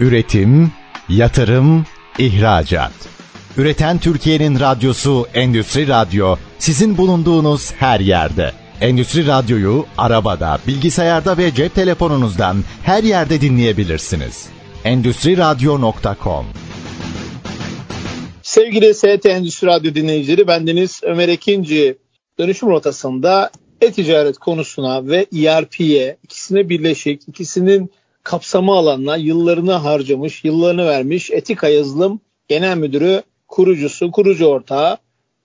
Üretim, yatırım, ihracat. Üreten Türkiye'nin radyosu Endüstri Radyo sizin bulunduğunuz her yerde. Endüstri Radyo'yu arabada, bilgisayarda ve cep telefonunuzdan her yerde dinleyebilirsiniz. Endüstri Radyo.com Sevgili ST Endüstri Radyo dinleyicileri bendeniz Ömer Ekinci dönüşüm rotasında e-ticaret konusuna ve ERP'ye ikisine birleşik, ikisinin kapsama alanına yıllarını harcamış, yıllarını vermiş Etika Yazılım Genel Müdürü, kurucusu, kurucu ortağı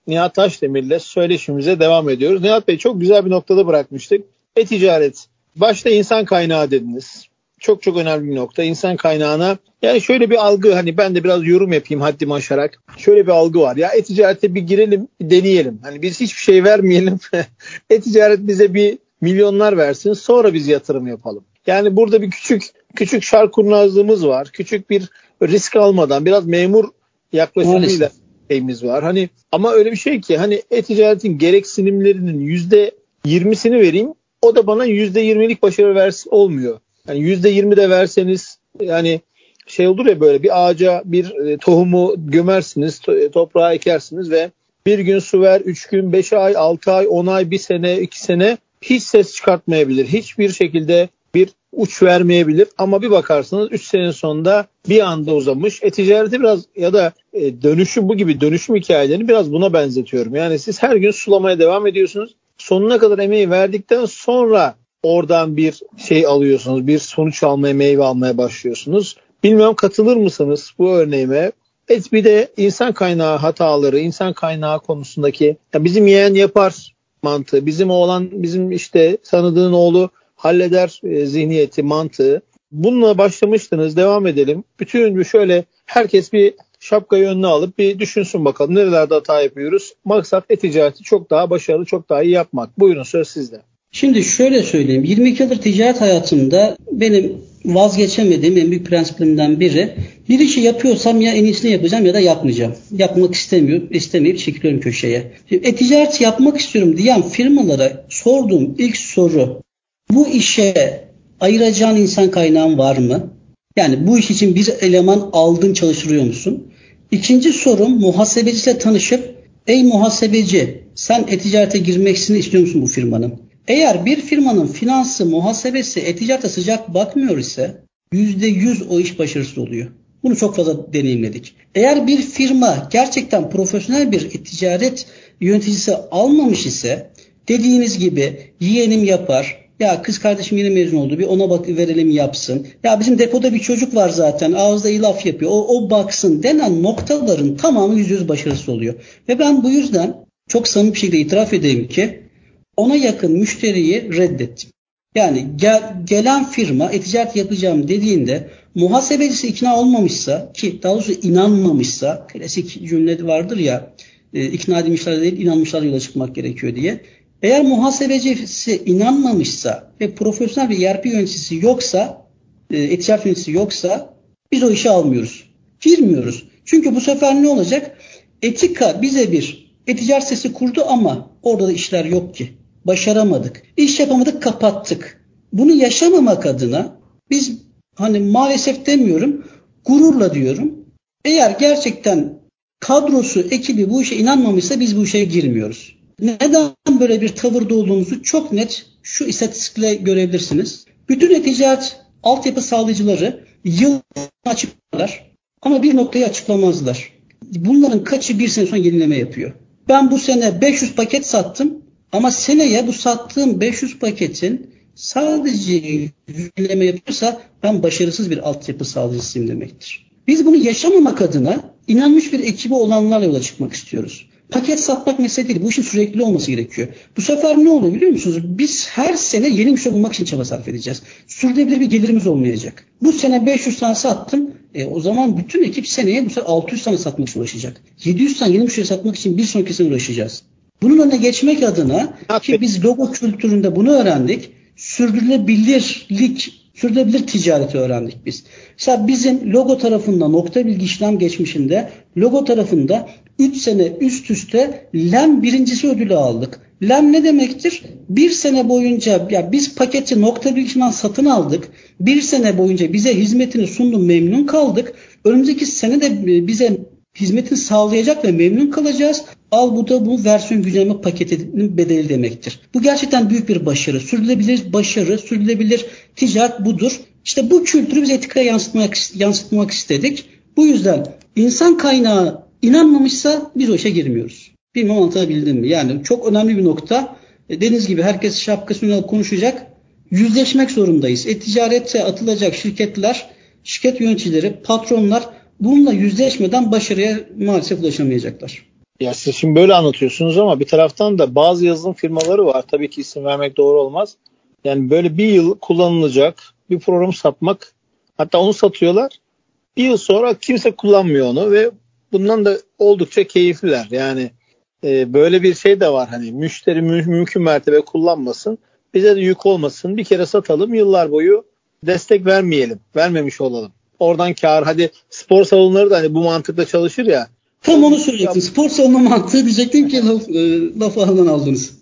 Nihat Taşdemir ile söyleşimize devam ediyoruz. Nihat Bey çok güzel bir noktada bırakmıştık. E-ticaret, başta insan kaynağı dediniz. Çok çok önemli bir nokta. İnsan kaynağına yani şöyle bir algı hani ben de biraz yorum yapayım haddimi aşarak. Şöyle bir algı var. Ya e-ticarete bir girelim, bir deneyelim. Hani biz hiçbir şey vermeyelim. <laughs> e-ticaret bize bir milyonlar versin sonra biz yatırım yapalım. Yani burada bir küçük küçük şar kurnazlığımız var. Küçük bir risk almadan biraz memur yaklaşımıyla şeyimiz var. Hani ama öyle bir şey ki hani e-ticaretin gereksinimlerinin yüzde yirmisini vereyim o da bana yüzde yirmilik başarı versin olmuyor. Yani yüzde yirmi de verseniz yani şey olur ya böyle bir ağaca bir e, tohumu gömersiniz, to- toprağa ekersiniz ve bir gün su ver, üç gün, beş ay, altı ay, on ay, bir sene, iki sene hiç ses çıkartmayabilir. Hiçbir şekilde bir uç vermeyebilir ama bir bakarsınız 3 sene sonunda bir anda uzamış. E-ticareti biraz ya da e, dönüşüm bu gibi dönüşüm hikayelerini biraz buna benzetiyorum. Yani siz her gün sulamaya devam ediyorsunuz. Sonuna kadar emeği verdikten sonra oradan bir şey alıyorsunuz. Bir sonuç almaya, meyve almaya başlıyorsunuz. Bilmiyorum katılır mısınız bu örneğime? Evet bir de insan kaynağı hataları, insan kaynağı konusundaki ya bizim yeğen yapar mantığı, bizim oğlan, bizim işte tanıdığın oğlu halleder e, zihniyeti, mantığı. Bununla başlamıştınız, devam edelim. Bütün şöyle herkes bir şapkayı önüne alıp bir düşünsün bakalım nerelerde hata yapıyoruz. Maksat e-ticareti çok daha başarılı, çok daha iyi yapmak. Buyurun söz sizde. Şimdi şöyle söyleyeyim. 22 yıldır ticaret hayatımda benim vazgeçemediğim en büyük prensiplerimden biri bir işi yapıyorsam ya en iyisini yapacağım ya da yapmayacağım. Yapmak istemiyorum, istemeyip çekiliyorum köşeye. E-ticaret yapmak istiyorum diyen firmalara sorduğum ilk soru bu işe ayıracağın insan kaynağın var mı? Yani bu iş için bir eleman aldın çalıştırıyor musun? İkinci sorum muhasebeciyle tanışıp ey muhasebeci sen e-ticarete girmek istiyor musun bu firmanın? Eğer bir firmanın finansı, muhasebesi e-ticarete sıcak bakmıyor ise %100 o iş başarısız oluyor. Bunu çok fazla deneyimledik. Eğer bir firma gerçekten profesyonel bir ticaret yöneticisi almamış ise dediğiniz gibi yeğenim yapar, ya kız kardeşim yeni mezun oldu bir ona bak verelim yapsın. Ya bizim depoda bir çocuk var zaten ağızda iyi laf yapıyor o, o baksın denen noktaların tamamı yüz yüz başarısız oluyor. Ve ben bu yüzden çok samimi bir şekilde itiraf edeyim ki ona yakın müşteriyi reddettim. Yani gel, gelen firma e-ticaret yapacağım dediğinde muhasebecisi ikna olmamışsa ki daha doğrusu inanmamışsa klasik cümle vardır ya e, ikna edilmişler değil inanmışlar yola çıkmak gerekiyor diye. Eğer muhasebecisi inanmamışsa ve profesyonel bir ERP yöneticisi yoksa, e, e-ticaret yöneticisi yoksa biz o işi almıyoruz. Girmiyoruz. Çünkü bu sefer ne olacak? Etika bize bir e-ticaret sesi kurdu ama orada da işler yok ki. Başaramadık. İş yapamadık, kapattık. Bunu yaşamamak adına biz hani maalesef demiyorum, gururla diyorum. Eğer gerçekten kadrosu, ekibi bu işe inanmamışsa biz bu işe girmiyoruz. Neden böyle bir tavırda olduğumuzu çok net şu istatistikle görebilirsiniz. Bütün e-ticaret altyapı sağlayıcıları yıl açıklarlar ama bir noktayı açıklamazlar. Bunların kaçı bir sene sonra yenileme yapıyor. Ben bu sene 500 paket sattım ama seneye bu sattığım 500 paketin sadece yenileme yapıyorsa ben başarısız bir altyapı sağlayıcısıyım demektir. Biz bunu yaşamamak adına inanmış bir ekibi olanlarla yola çıkmak istiyoruz. Paket satmak mesele değil. Bu işin sürekli olması gerekiyor. Bu sefer ne oluyor biliyor musunuz? Biz her sene yeni müşteri bulmak için çaba sarf edeceğiz. Sürdürülebilir bir gelirimiz olmayacak. Bu sene 500 tane sattım. E, o zaman bütün ekip seneye bu sefer 600 tane satmak için uğraşacak. 700 tane yeni müşteri satmak için bir sonraki sene uğraşacağız. Bunun önüne geçmek adına ki biz logo kültüründe bunu öğrendik. Sürdürülebilirlik sürdürülebilir ticareti öğrendik biz. Mesela bizim logo tarafında nokta bilgi işlem geçmişinde logo tarafında 3 sene üst üste LEM birincisi ödülü aldık. LEM ne demektir? Bir sene boyunca ya biz paketi nokta bilgisinden satın aldık. Bir sene boyunca bize hizmetini sundu memnun kaldık. Önümüzdeki sene de bize hizmetini sağlayacak ve memnun kalacağız. Al bu da bu versiyon güncelleme paketinin bedeli demektir. Bu gerçekten büyük bir başarı. Sürdürülebilir başarı, sürdürülebilir ticaret budur. İşte bu kültürü biz etikaya yansıtmak, yansıtmak istedik. Bu yüzden insan kaynağı inanmamışsa biz o işe girmiyoruz. Bilmem anlatabildim mi? Yani çok önemli bir nokta. E, deniz gibi herkes şapkasını konuşacak. Yüzleşmek zorundayız. E-ticarete atılacak şirketler, şirket yöneticileri, patronlar bununla yüzleşmeden başarıya maalesef ulaşamayacaklar. Ya siz şimdi böyle anlatıyorsunuz ama bir taraftan da bazı yazılım firmaları var. Tabii ki isim vermek doğru olmaz. Yani böyle bir yıl kullanılacak bir program satmak hatta onu satıyorlar. Bir yıl sonra kimse kullanmıyor onu ve bundan da oldukça keyifliler. Yani e, böyle bir şey de var hani müşteri mü- mümkün mertebe kullanmasın. Bize de yük olmasın. Bir kere satalım yıllar boyu destek vermeyelim. Vermemiş olalım. Oradan kar hadi spor salonları da hani bu mantıkla çalışır ya. Tam onu söyleyecektim. Spor salonu mantığı diyecektim ki laf, e, lafı ağzından aldınız.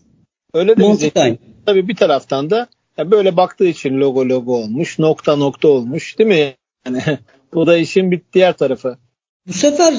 Öyle de Mantık aynı. Tabii bir taraftan da ya böyle baktığı için logo logo olmuş, nokta nokta olmuş değil mi? Yani <laughs> bu da işin bir diğer tarafı. Bu sefer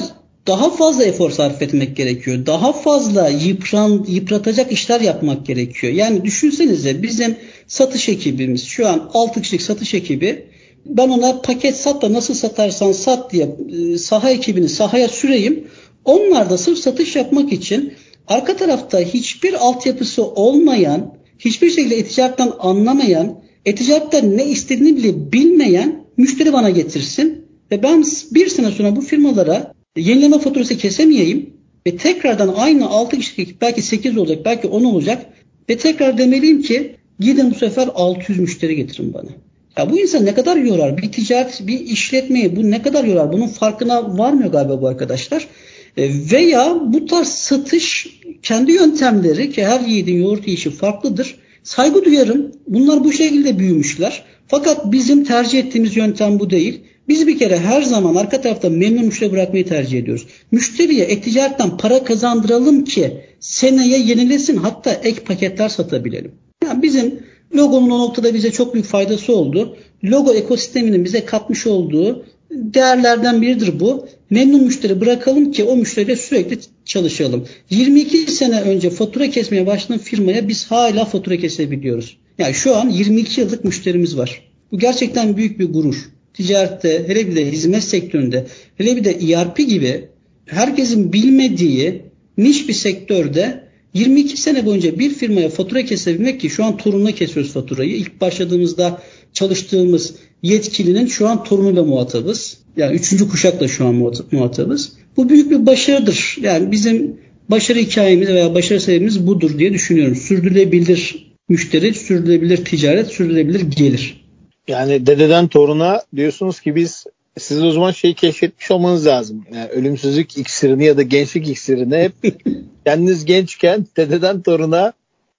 daha fazla efor sarf etmek gerekiyor. Daha fazla yıpran, yıpratacak işler yapmak gerekiyor. Yani düşünsenize bizim satış ekibimiz şu an 6 kişilik satış ekibi ben ona paket sat da nasıl satarsan sat diye e, saha ekibini sahaya süreyim. Onlar da sırf satış yapmak için arka tarafta hiçbir altyapısı olmayan, hiçbir şekilde eticaretten anlamayan, eticaretten ne istediğini bile bilmeyen müşteri bana getirsin ve ben bir sene sonra bu firmalara yenileme faturası kesemeyeyim ve tekrardan aynı 6 kişilik belki 8 olacak belki 10 olacak ve tekrar demeliyim ki gidin bu sefer 600 müşteri getirin bana. Ya bu insan ne kadar yorar? Bir ticaret, bir işletmeyi bu ne kadar yorar? Bunun farkına varmıyor galiba bu arkadaşlar. E, veya bu tarz satış kendi yöntemleri ki her yiğidin yoğurt yiyişi farklıdır. Saygı duyarım. Bunlar bu şekilde büyümüşler. Fakat bizim tercih ettiğimiz yöntem bu değil. Biz bir kere her zaman arka tarafta memnun müşteri bırakmayı tercih ediyoruz. Müşteriye e-ticaretten para kazandıralım ki seneye yenilesin hatta ek paketler satabilelim. Yani bizim Logonun o noktada bize çok büyük faydası oldu. Logo ekosisteminin bize katmış olduğu değerlerden biridir bu. Memnun müşteri bırakalım ki o müşteriyle sürekli çalışalım. 22 sene önce fatura kesmeye başlayan firmaya biz hala fatura kesebiliyoruz. Yani şu an 22 yıllık müşterimiz var. Bu gerçekten büyük bir gurur. Ticarette, hele bir de hizmet sektöründe, hele bir de ERP gibi herkesin bilmediği niş bir sektörde 22 sene boyunca bir firmaya fatura kesebilmek ki şu an torununa kesiyoruz faturayı. İlk başladığımızda çalıştığımız yetkilinin şu an torunuyla muhatabız. Yani üçüncü kuşakla şu an muhatabız. Bu büyük bir başarıdır. Yani bizim başarı hikayemiz veya başarı sebebimiz budur diye düşünüyorum. Sürdürülebilir müşteri, sürdürülebilir ticaret, sürdürülebilir gelir. Yani dededen toruna diyorsunuz ki biz siz o zaman şeyi keşfetmiş olmanız lazım. Yani ölümsüzlük iksirini ya da gençlik iksirini hep <laughs> kendiniz gençken dededen toruna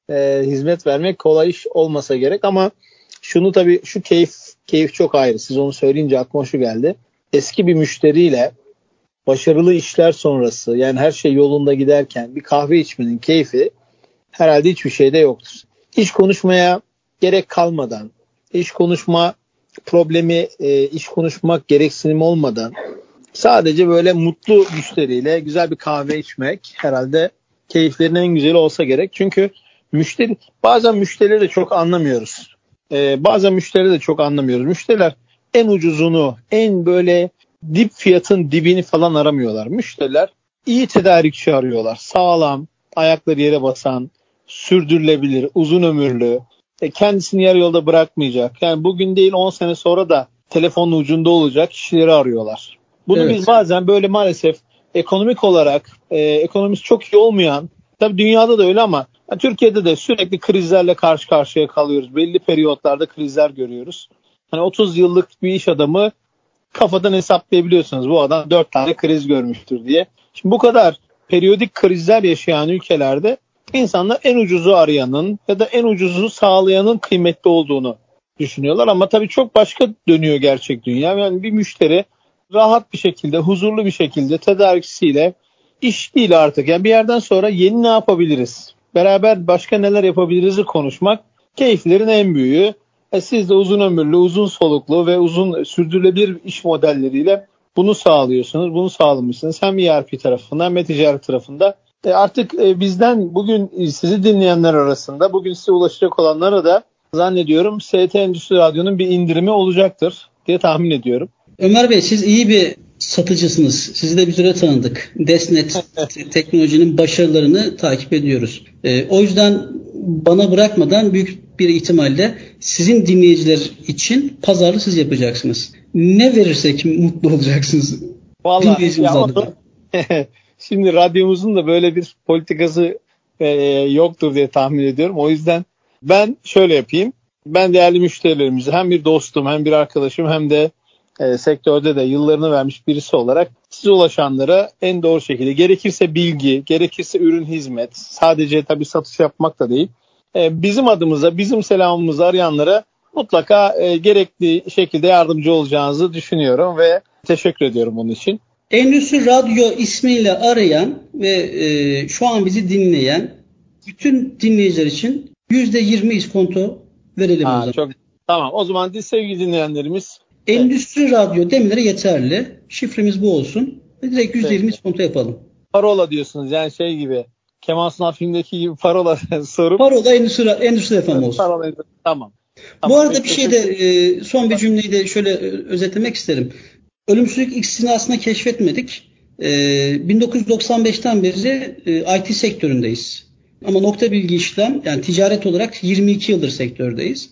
e, hizmet vermek kolay iş olmasa gerek ama şunu tabii şu keyif keyif çok ayrı. Siz onu söyleyince aklıma şu geldi. Eski bir müşteriyle başarılı işler sonrası yani her şey yolunda giderken bir kahve içmenin keyfi herhalde hiçbir şeyde yoktur. Hiç konuşmaya gerek kalmadan, iş konuşma problemi, e, iş konuşmak gereksinim olmadan sadece böyle mutlu müşteriyle güzel bir kahve içmek herhalde keyiflerin en güzeli olsa gerek. Çünkü müşteri bazen müşterileri de çok anlamıyoruz. Ee, bazen müşterileri de çok anlamıyoruz. Müşteriler en ucuzunu, en böyle dip fiyatın dibini falan aramıyorlar. Müşteriler iyi tedarikçi arıyorlar. Sağlam, ayakları yere basan, sürdürülebilir, uzun ömürlü, kendisini yarı yolda bırakmayacak. Yani bugün değil 10 sene sonra da telefonun ucunda olacak kişileri arıyorlar. Bunu evet. biz bazen böyle maalesef ekonomik olarak e, ekonomisi çok iyi olmayan tabii dünyada da öyle ama yani Türkiye'de de sürekli krizlerle karşı karşıya kalıyoruz. Belli periyotlarda krizler görüyoruz. Hani 30 yıllık bir iş adamı kafadan hesaplayabiliyorsunuz. Bu adam 4 tane kriz görmüştür diye. Şimdi bu kadar periyodik krizler yaşayan ülkelerde insanlar en ucuzu arayanın ya da en ucuzu sağlayanın kıymetli olduğunu düşünüyorlar. Ama tabii çok başka dönüyor gerçek dünya. Yani bir müşteri rahat bir şekilde, huzurlu bir şekilde tedarikçisiyle iş değil artık. Yani bir yerden sonra yeni ne yapabiliriz? Beraber başka neler yapabiliriz'i konuşmak keyiflerin en büyüğü. E siz de uzun ömürlü, uzun soluklu ve uzun sürdürülebilir iş modelleriyle bunu sağlıyorsunuz. Bunu sağlamışsınız. Hem ERP tarafında hem de ticaret tarafında. E artık e, bizden bugün sizi dinleyenler arasında, bugün size ulaşacak olanlara da zannediyorum ST Endüstri Radyo'nun bir indirimi olacaktır diye tahmin ediyorum. Ömer Bey siz iyi bir satıcısınız. Sizi de bir süre tanıdık. Desnet teknolojinin başarılarını takip ediyoruz. E, o yüzden bana bırakmadan büyük bir ihtimalle sizin dinleyiciler için pazarlı siz yapacaksınız. Ne verirsek mutlu olacaksınız. Vallahi onu, <laughs> şimdi radyomuzun da böyle bir politikası e, yoktur diye tahmin ediyorum. O yüzden ben şöyle yapayım. Ben değerli müşterilerimizi hem bir dostum hem bir arkadaşım hem de e, sektörde de yıllarını vermiş birisi olarak size ulaşanlara en doğru şekilde gerekirse bilgi, gerekirse ürün hizmet, sadece tabii satış yapmak da değil. E, bizim adımıza, bizim selamımızı arayanlara mutlaka e, gerekli şekilde yardımcı olacağınızı düşünüyorum ve teşekkür ediyorum bunun için. Endüstri Radyo ismiyle arayan ve e, şu an bizi dinleyen bütün dinleyiciler için %20 iskonto verelim ha, o zaman. Çok, tamam o zaman sevgili dinleyenlerimiz Endüstri radyo demeleri yeterli. Şifremiz bu olsun. Ve direkt %20 evet. iskonto yapalım. Parola diyorsunuz yani şey gibi. Kemal Sunal filmdeki gibi parola <laughs> sorup. Parola endüstri, endüstri efendim olsun. Parola, tamam. tamam. Bu arada bir şey de e, son bir cümleyi de şöyle e, özetlemek isterim. Ölümsüzlük ikisini aslında keşfetmedik. 1995'ten e, beri IT sektöründeyiz. Ama nokta bilgi işlem yani ticaret olarak 22 yıldır sektördeyiz.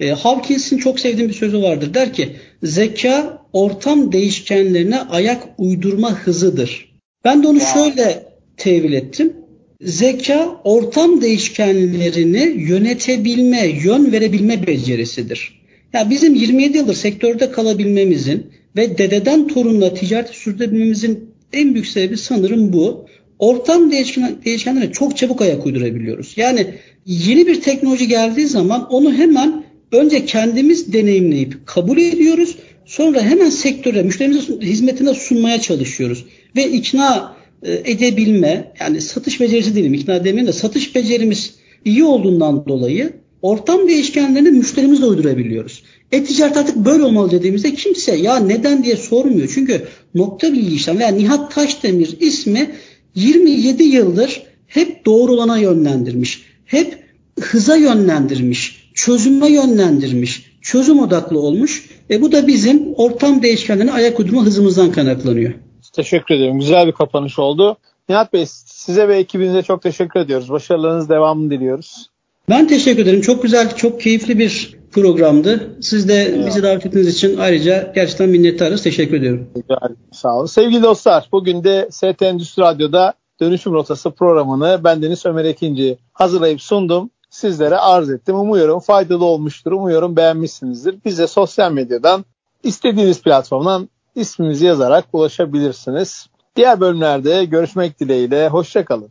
E, Hawkins'in çok sevdiğim bir sözü vardır. Der ki zeka ortam değişkenlerine ayak uydurma hızıdır. Ben de onu şöyle tevil ettim. Zeka ortam değişkenlerini yönetebilme, yön verebilme becerisidir. Ya yani bizim 27 yıldır sektörde kalabilmemizin ve dededen torunla ticaret sürdürebilmemizin en büyük sebebi sanırım bu. Ortam değişken, çok çabuk ayak uydurabiliyoruz. Yani yeni bir teknoloji geldiği zaman onu hemen önce kendimiz deneyimleyip kabul ediyoruz. Sonra hemen sektöre, müşterimizin hizmetine sunmaya çalışıyoruz. Ve ikna e, edebilme, yani satış becerisi değilim, ikna demeyeyim de satış becerimiz iyi olduğundan dolayı ortam değişkenlerini müşterimizle uydurabiliyoruz. E-ticaret artık böyle olmalı dediğimizde kimse ya neden diye sormuyor. Çünkü nokta bilgi işlem veya Nihat Taşdemir ismi 27 yıldır hep doğru olana yönlendirmiş. Hep hıza yönlendirmiş çözüme yönlendirmiş, çözüm odaklı olmuş. E bu da bizim ortam değişkenlerine ayak uydurma hızımızdan kaynaklanıyor. Teşekkür ederim. Güzel bir kapanış oldu. Nihat Bey size ve ekibinize çok teşekkür ediyoruz. Başarılarınız devamını diliyoruz. Ben teşekkür ederim. Çok güzel, çok keyifli bir programdı. Siz de evet. bizi davet ettiğiniz için ayrıca gerçekten minnettarız. Teşekkür ediyorum. Güzel, sağ olun. Sevgili dostlar, bugün de ST Endüstri Radyo'da Dönüşüm Rotası programını bendeniz Ömer Ekinci hazırlayıp sundum sizlere arz ettim. Umuyorum faydalı olmuştur. Umuyorum beğenmişsinizdir. Bize sosyal medyadan istediğiniz platformdan isminizi yazarak ulaşabilirsiniz. Diğer bölümlerde görüşmek dileğiyle. Hoşçakalın.